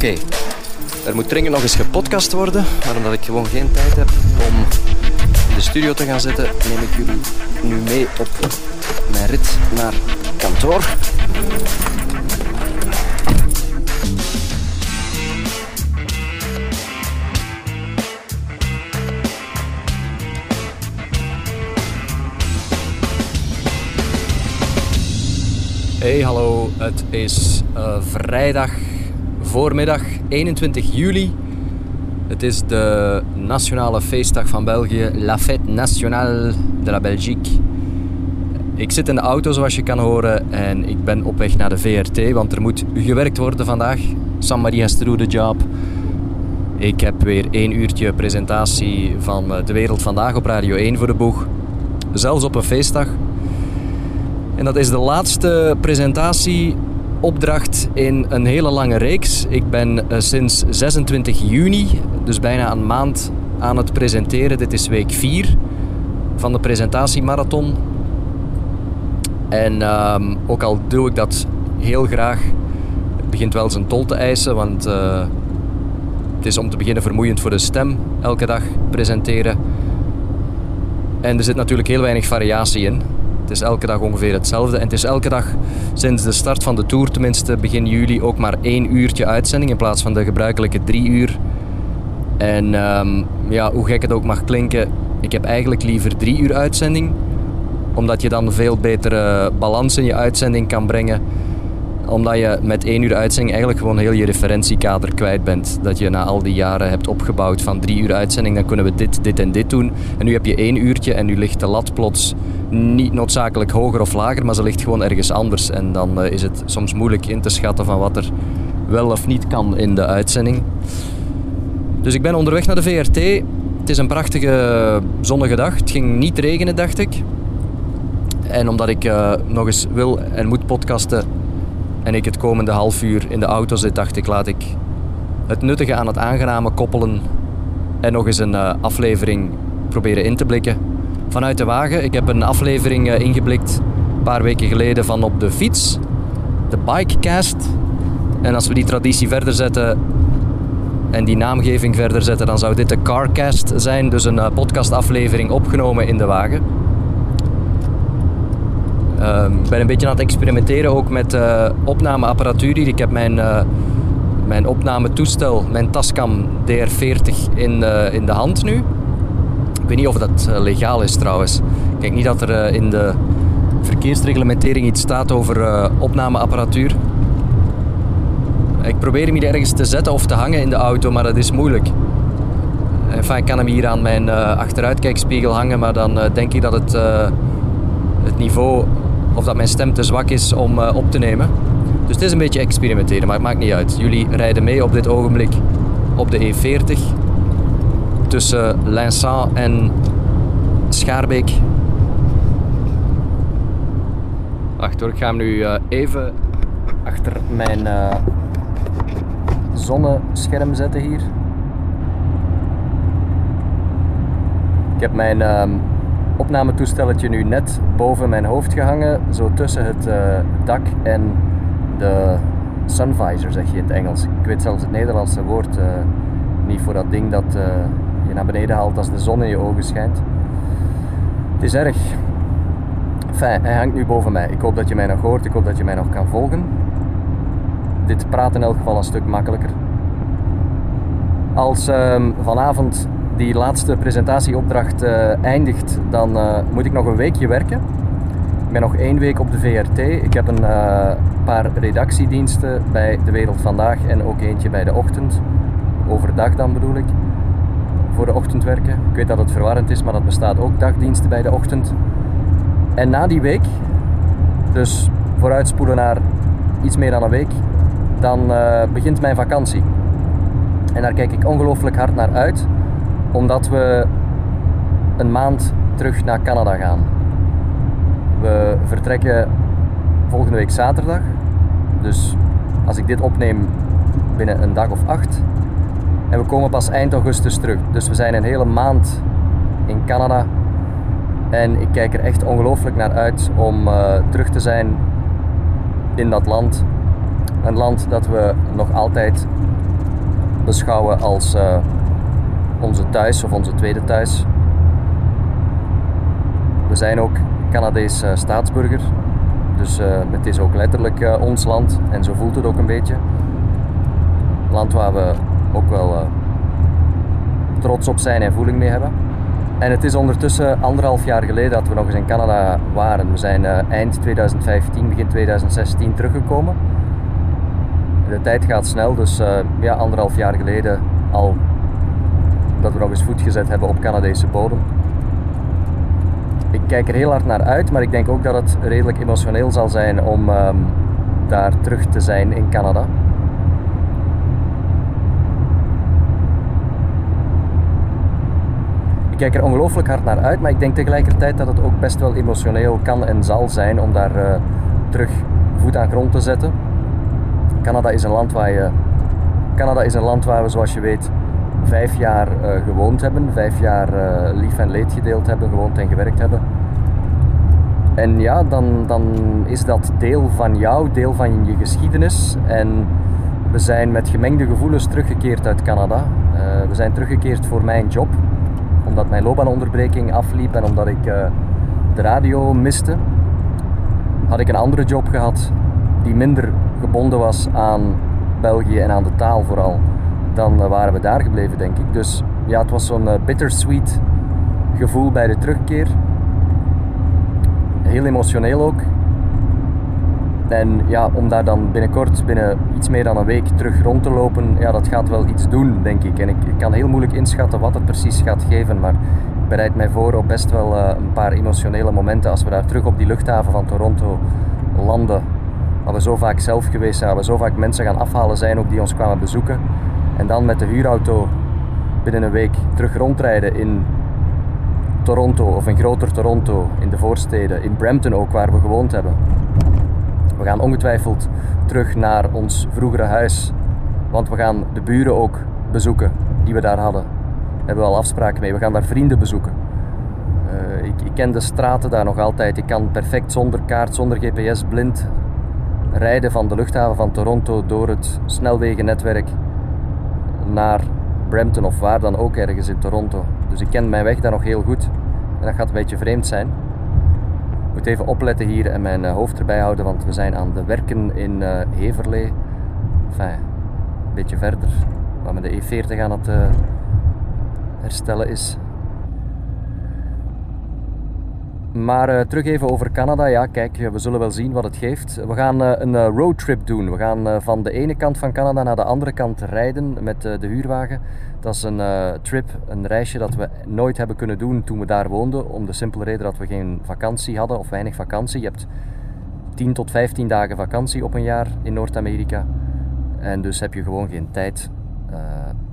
Oké, er moet dringend nog eens gepodcast worden, maar omdat ik gewoon geen tijd heb om in de studio te gaan zitten, neem ik jullie nu mee op mijn rit naar kantoor. Hey, hallo. Het is uh, vrijdag voormiddag 21 juli. Het is de nationale feestdag van België, La Fête Nationale de la Belgique. Ik zit in de auto zoals je kan horen en ik ben op weg naar de VRT, want er moet gewerkt worden vandaag. Sam-Marie has to do the job. Ik heb weer één uurtje presentatie van De Wereld Vandaag op Radio 1 voor de boeg. Zelfs op een feestdag. En dat is de laatste presentatieopdracht in een hele lange reeks. Ik ben uh, sinds 26 juni, dus bijna een maand, aan het presenteren. Dit is week 4 van de presentatiemarathon. En um, ook al doe ik dat heel graag, het begint wel zijn tol te eisen, want uh, het is om te beginnen vermoeiend voor de stem elke dag presenteren. En er zit natuurlijk heel weinig variatie in. Het is elke dag ongeveer hetzelfde. En het is elke dag sinds de start van de tour, tenminste begin juli, ook maar één uurtje uitzending in plaats van de gebruikelijke drie uur. En um, ja, hoe gek het ook mag klinken, ik heb eigenlijk liever drie uur uitzending. Omdat je dan veel betere balans in je uitzending kan brengen omdat je met één uur uitzending eigenlijk gewoon heel je referentiekader kwijt bent. Dat je na al die jaren hebt opgebouwd van drie uur uitzending, dan kunnen we dit, dit en dit doen. En nu heb je één uurtje en nu ligt de lat plots niet noodzakelijk hoger of lager, maar ze ligt gewoon ergens anders. En dan uh, is het soms moeilijk in te schatten van wat er wel of niet kan in de uitzending. Dus ik ben onderweg naar de VRT. Het is een prachtige zonnige dag. Het ging niet regenen, dacht ik. En omdat ik uh, nog eens wil en moet podcasten, en ik het komende half uur in de auto zit, dacht ik, laat ik het nuttige aan het aangename koppelen en nog eens een uh, aflevering proberen in te blikken. Vanuit de wagen. Ik heb een aflevering uh, ingeblikt een paar weken geleden van op de fiets, de Bikecast. En als we die traditie verder zetten en die naamgeving verder zetten, dan zou dit de Carcast zijn, dus een uh, podcastaflevering opgenomen in de wagen. Uh, ik ben een beetje aan het experimenteren ook met uh, opnameapparatuur. Ik heb mijn, uh, mijn opnametoestel, mijn Tascam DR40 in, uh, in de hand nu. Ik weet niet of dat legaal is trouwens. Ik denk niet dat er in de verkeersreglementering iets staat over opnameapparatuur. Ik probeer hem hier ergens te zetten of te hangen in de auto, maar dat is moeilijk. Enfin, ik kan hem hier aan mijn achteruitkijkspiegel hangen, maar dan denk ik dat het, het niveau of dat mijn stem te zwak is om uh, op te nemen. Dus het is een beetje experimenteren, maar het maakt niet uit. Jullie rijden mee op dit ogenblik op de E40 tussen Linsant en Schaarbeek. Wacht hoor, ik ga hem nu uh, even achter mijn uh, zonnescherm zetten hier. Ik heb mijn uh, opnametoestelletje nu net boven mijn hoofd gehangen, zo tussen het uh, dak en de sunvisor, zeg je in het Engels. Ik weet zelfs het Nederlandse woord uh, niet voor dat ding dat uh, je naar beneden haalt als de zon in je ogen schijnt. Het is erg. Fijn, hij hangt nu boven mij. Ik hoop dat je mij nog hoort, ik hoop dat je mij nog kan volgen. Dit praat in elk geval een stuk makkelijker. Als um, vanavond die laatste presentatieopdracht uh, eindigt, dan uh, moet ik nog een weekje werken. Ik ben nog één week op de VRT. Ik heb een uh, paar redactiediensten bij De Wereld Vandaag en ook eentje bij De Ochtend. Overdag dan bedoel ik. Voor de ochtend werken. Ik weet dat het verwarrend is, maar dat bestaat ook dagdiensten bij De Ochtend. En na die week, dus vooruitspoelen naar iets meer dan een week, dan begint mijn vakantie. En daar kijk ik ongelooflijk hard naar uit omdat we een maand terug naar Canada gaan. We vertrekken volgende week zaterdag. Dus als ik dit opneem binnen een dag of acht. En we komen pas eind augustus terug. Dus we zijn een hele maand in Canada. En ik kijk er echt ongelooflijk naar uit om uh, terug te zijn in dat land. Een land dat we nog altijd beschouwen als uh, onze thuis of onze tweede thuis. We zijn ook Canadees uh, staatsburger, dus uh, het is ook letterlijk ons land en zo voelt het ook een beetje. Land waar we ook wel trots op zijn en voeling mee hebben. En het is ondertussen anderhalf jaar geleden dat we nog eens in Canada waren. We zijn eind 2015, begin 2016 teruggekomen de tijd gaat snel, dus ja, anderhalf jaar geleden al eens voet gezet hebben op Canadese bodem. Ik kijk er heel hard naar uit, maar ik denk ook dat het redelijk emotioneel zal zijn om um, daar terug te zijn in Canada. Ik kijk er ongelooflijk hard naar uit, maar ik denk tegelijkertijd dat het ook best wel emotioneel kan en zal zijn om daar uh, terug voet aan grond te zetten. Canada is een land waar je. Canada is een land waar we, zoals je weet, vijf jaar uh, gewoond hebben, vijf jaar uh, lief en leed gedeeld hebben, gewoond en gewerkt hebben. En ja, dan, dan is dat deel van jou, deel van je geschiedenis. En we zijn met gemengde gevoelens teruggekeerd uit Canada. Uh, we zijn teruggekeerd voor mijn job, omdat mijn loopbaanonderbreking afliep en omdat ik de radio miste. Had ik een andere job gehad die minder gebonden was aan België en aan de taal vooral, dan eh, waren we daar gebleven, denk ik. Dus ja, het was zo'n eh, bittersweet gevoel bij de terugkeer. Heel emotioneel ook. En ja, om daar dan binnenkort, binnen iets meer dan een week, terug rond te lopen, ja, dat gaat wel iets doen, denk ik. En ik, kan heel moeilijk inschatten wat het precies gaat geven, maar ik bereid mij voor op best wel uh, een paar emotionele momenten als we daar terug op die luchthaven van Toronto landen waar we zo vaak zelf geweest zijn, waar we zo vaak mensen gaan afhalen zijn ook die ons kwamen bezoeken. En dan met de huurauto binnen een week terug rondrijden in Toronto of in groter Toronto, in de voorsteden, in Brampton ook, waar we gewoond hebben. We gaan ongetwijfeld terug naar ons vroegere huis, want we gaan de buren ook bezoeken die we daar hadden. Daar hebben we al afspraken mee. We gaan daar vrienden bezoeken. Uh, ik, ik, ken de straten daar nog altijd. Ik kan perfect zonder kaart, zonder GPS, blind rijden van de luchthaven van Toronto door het snelwegennetwerk naar Brampton of waar dan ook ergens in Toronto. Dus ik ken mijn weg daar nog heel goed en dat gaat een beetje vreemd zijn. Ik moet even opletten hier en mijn eh, hoofd erbij houden, want we zijn aan de werken in uh, Heverlee. Enfin, een beetje verder, waar men de E40 aan het uh, herstellen is. Maar uh, terug even over Canada. Ja, kijk, we zullen wel zien wat het geeft. We gaan uh, een roadtrip doen. We gaan van de ene kant van Canada naar de andere kant rijden met de huurwagen. Dat is een trip, een reisje dat we nooit hebben kunnen doen toen we daar woonden. Om de simpele reden dat we geen vakantie hadden of weinig vakantie. Je hebt 10 tot 15 dagen vakantie op een jaar in Noord-Amerika. En dus heb je gewoon geen tijd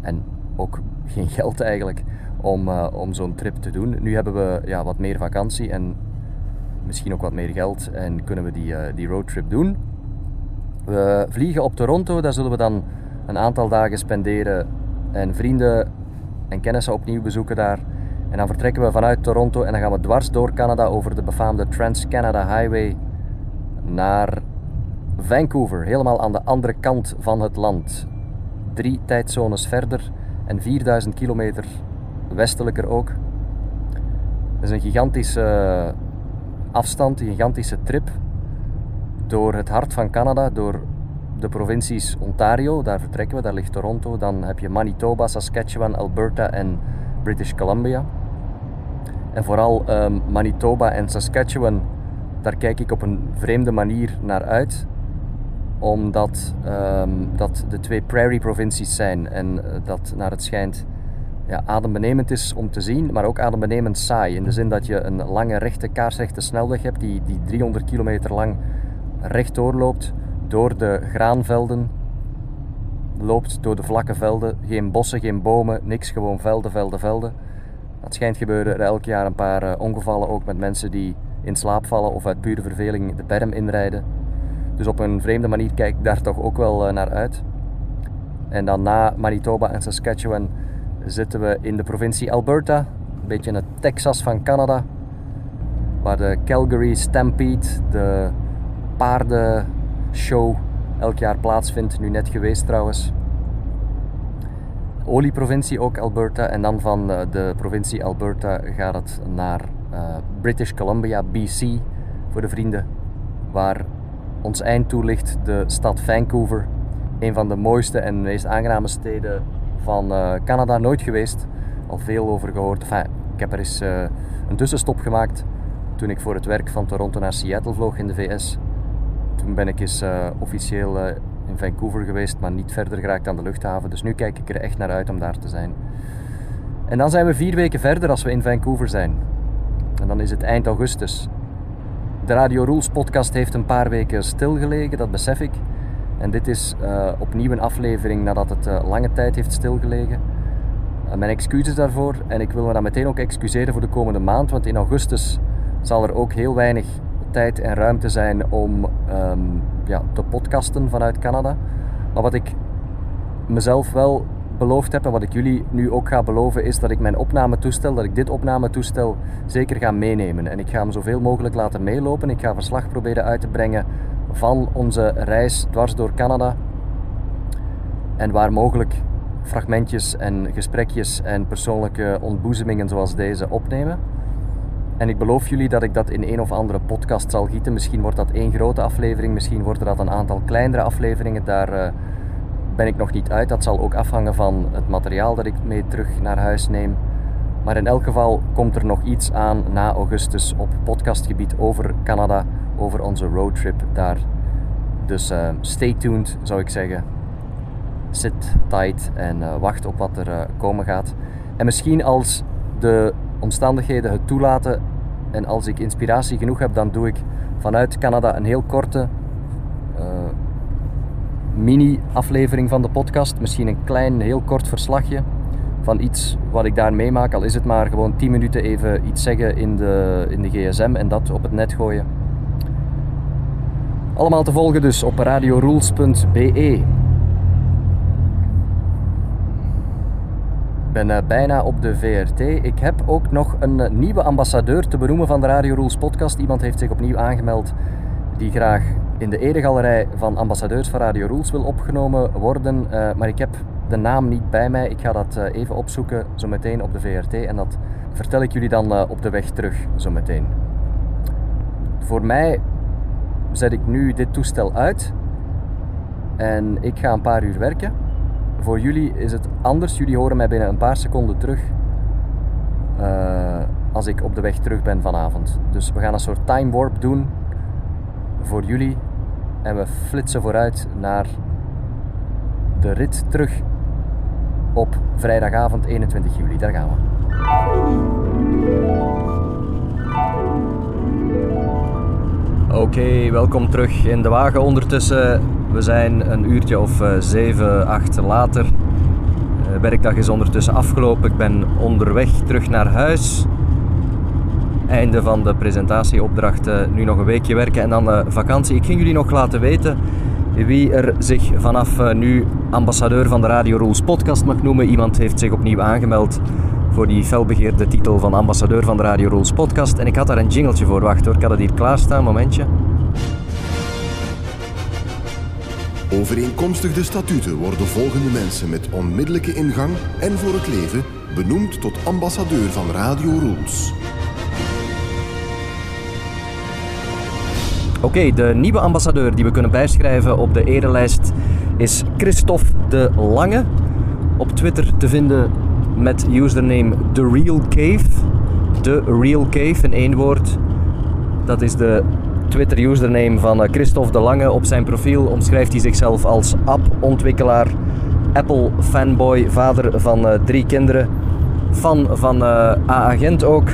en ook geen geld eigenlijk om, uh, om zo'n trip te doen. Nu hebben we ja, wat meer vakantie en misschien ook wat meer geld en kunnen we die, uh, die roadtrip doen. We vliegen op Toronto, daar zullen we dan een aantal dagen spenderen en vrienden en kennissen opnieuw bezoeken daar. En dan vertrekken we vanuit Toronto en dan gaan we dwars door Canada over de befaamde Trans-Canada Highway naar Vancouver, helemaal aan de andere kant van het land. Drie tijdzones verder en 4000 kilometer westelijker ook. Het is een gigantische eh, afstand, een gigantische trip door het hart van Canada, door de provincies Ontario, daar vertrekken we, daar ligt Toronto. Dan heb je Manitoba, Saskatchewan, Alberta en British Columbia. En vooral um, Manitoba en Saskatchewan, daar kijk ik op een vreemde manier naar uit. Omdat um, dat de twee prairie provincies zijn en uh, dat naar het schijnt ja, adembenemend is om te zien, maar ook adembenemend saai. In de zin dat je een lange, rechte, kaarsrechte snelweg hebt die, die 300 kilometer lang rechtdoor loopt door de graanvelden, loopt door de vlakke velden. Geen bossen, geen bomen, niks, gewoon velden, velden, velden. Het schijnt gebeuren er elk jaar een paar uh, ongevallen, ook met mensen die in slaap vallen of uit pure verveling de berm inrijden. Dus op een vreemde manier kijk ik daar toch ook wel uh, naar uit. En dan na Manitoba en Saskatchewan zitten we in de provincie Alberta, een beetje in het Texas van Canada, waar de Calgary Stampede, de paardenshow, elk jaar plaatsvindt. Nu net geweest trouwens. olieprovincie ook Alberta. En dan van de provincie Alberta gaat het naar British Columbia, BC, voor de vrienden. Waar ons eind toe ligt de stad Vancouver. Een van de mooiste en meest aangename steden van Canada. Nooit geweest, al veel over gehoord. Ik heb er eens een tussenstop gemaakt toen ik voor het werk van Toronto naar Seattle vloog in de VS. Toen ben ik eens uh, officieel in Vancouver geweest, maar niet verder geraakt aan de luchthaven. Dus nu kijk ik er echt naar uit om daar te zijn. En dan zijn we vier weken verder als we in Vancouver zijn. En dan is het eind augustus. De Radio Rules podcast heeft een paar weken stilgelegen, dat besef ik. En dit is uh, opnieuw een aflevering nadat het lange tijd heeft stilgelegen. mijn excuses daarvoor. En ik wil me dan meteen ook excuseren voor de komende maand, want in augustus zal er ook heel weinig tijd en ruimte zijn om um, ja, te podcasten vanuit Canada. Maar wat ik mezelf wel beloofd heb en wat ik jullie nu ook ga beloven is dat ik mijn opnametoestel, dat ik dit opnametoestel zeker ga meenemen. En ik ga hem zoveel mogelijk laten meelopen. Ik ga verslag proberen uit te brengen van onze reis dwars door Canada. En waar mogelijk fragmentjes en gesprekjes en persoonlijke ontboezemingen zoals deze opnemen. En ik beloof jullie dat ik dat in een of andere podcast zal gieten. Misschien wordt dat één grote aflevering, misschien worden dat een aantal kleinere afleveringen. Daar uh, ben ik nog niet uit. Dat zal ook afhangen van het materiaal dat ik mee terug naar huis neem. Maar in elk geval komt er nog iets aan na augustus op podcastgebied over Canada, over onze roadtrip daar. Dus uh, stay tuned zou ik zeggen. Sit tight en uh, wacht op wat er komen gaat. En misschien als de omstandigheden het toelaten en als ik inspiratie genoeg heb, dan doe ik vanuit Canada een heel korte mini-aflevering van de podcast. Misschien een klein, heel kort verslagje van iets wat ik daar meemaak. Al is het maar gewoon 10 minuten even iets zeggen in de, in de gsm en dat op het net gooien. Allemaal te volgen dus op radiorules.be. ben uh, bijna op de VRT. Ik heb ook nog een uh, nieuwe ambassadeur te benoemen van de Radio Rules podcast. Iemand heeft zich opnieuw aangemeld die graag in de eregalerij van ambassadeurs van Radio Rules wil opgenomen worden. Uh, maar ik heb de naam niet bij mij. Ik ga dat even opzoeken zo meteen op de VRT en dat vertel ik jullie dan op de weg terug zo meteen. Voor mij zet ik nu dit toestel uit en ik ga een paar uur werken. Voor jullie is het anders. Jullie horen mij binnen een paar seconden terug uh, als ik op de weg terug ben vanavond. Dus we gaan een soort time warp doen voor jullie. En we flitsen vooruit naar de rit terug op vrijdagavond 21 juli. Daar gaan we. Oké, welkom terug in de wagen. Ondertussen we zijn een uurtje of uh, 7, 8 later. De werkdag is ondertussen afgelopen. Ik ben onderweg terug naar huis. Einde van de presentatieopdracht. nu nog een weekje werken en dan uh, vakantie. Ik ging jullie nog laten weten wie er zich vanaf uh, nu ambassadeur van de Radio Rules podcast mag noemen. Iemand heeft zich opnieuw aangemeld voor die felbegeerde titel van ambassadeur van de Radio Rules podcast. En ik had daar een jingeltje voor. Wacht hoor, ik had het hier klaarstaan. Momentje. Overeenkomstig de statuten worden volgende mensen met onmiddellijke ingang en voor het leven benoemd tot ambassadeur van Radio Rules. Oké, de nieuwe ambassadeur die we kunnen bijschrijven op de erelijst is Christophe de Lange. Op Twitter te vinden met username The Real Cave. Real Cave in één woord. Dat is de Twitter-username van eh, Christophe de Lange. Op zijn profiel omschrijft hij zichzelf als app-ontwikkelaar, Apple-fanboy, vader van uh, drie kinderen, fan van uh, A-agent ook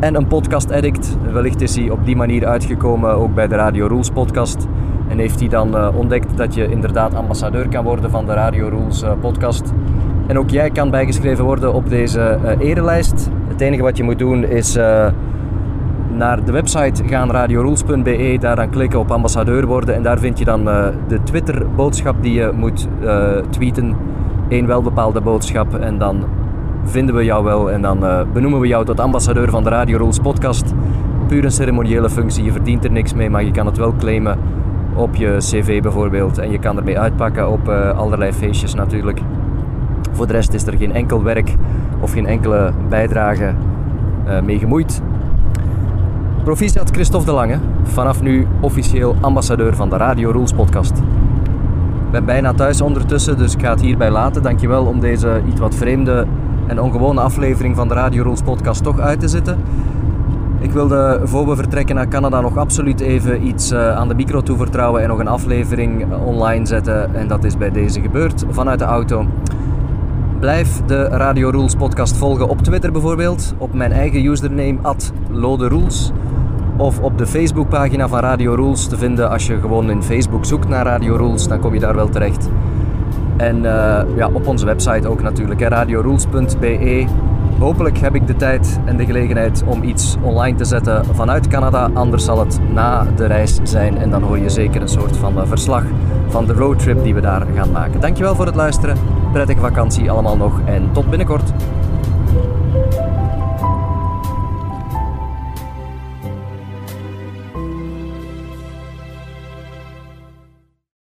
en een podcast-addict. Wellicht is hij op die manier uitgekomen ook bij de Radio Rules podcast. En heeft hij dan uh, ontdekt dat je inderdaad ambassadeur kan worden van de Radio Rules uh, podcast. En ook jij kan bijgeschreven worden op deze uh, erelijst. Het enige wat je moet doen is naar de website gaan, radiorules.be, daar dan klikken op ambassadeur worden en daar vind je dan de Twitter-boodschap die je moet tweeten. Eén welbepaalde boodschap en dan vinden we jou wel en dan uh, benoemen we jou tot ambassadeur van de Radio Rules podcast. Puur een ceremoniële functie, je verdient er niks mee, maar je kan het wel claimen op je cv bijvoorbeeld en je kan ermee uitpakken op allerlei feestjes natuurlijk. Voor de rest is er geen enkel werk of geen enkele bijdrage uh, mee gemoeid. Proficiat Christophe de Lange, vanaf nu officieel ambassadeur van de Radio Rules podcast. Ik ben bijna thuis ondertussen, dus ik ga het hierbij laten. Dankjewel om deze iets wat vreemde en ongewone aflevering van de Radio Rules podcast toch uit te zitten. Ik wilde voor we vertrekken naar Canada nog absoluut even iets uh, aan de micro toevertrouwen en nog een aflevering online zetten. En dat is bij deze gebeurd vanuit de auto. Blijf de Radio Rules podcast volgen op Twitter bijvoorbeeld, op mijn eigen username @loderules of op de Facebookpagina van Radio Rules te vinden. Als je gewoon in Facebook zoekt naar Radio Rules, dan kom je daar wel terecht. En uh, ja, op onze website ook natuurlijk, radiorules.be. Hopelijk heb ik de tijd en de gelegenheid om iets online te zetten vanuit Canada. Anders zal het na de reis zijn en dan hoor je zeker een soort van eh, verslag van de roadtrip die we daar gaan maken. Dankjewel voor het luisteren. Prettige vakantie allemaal nog en tot binnenkort.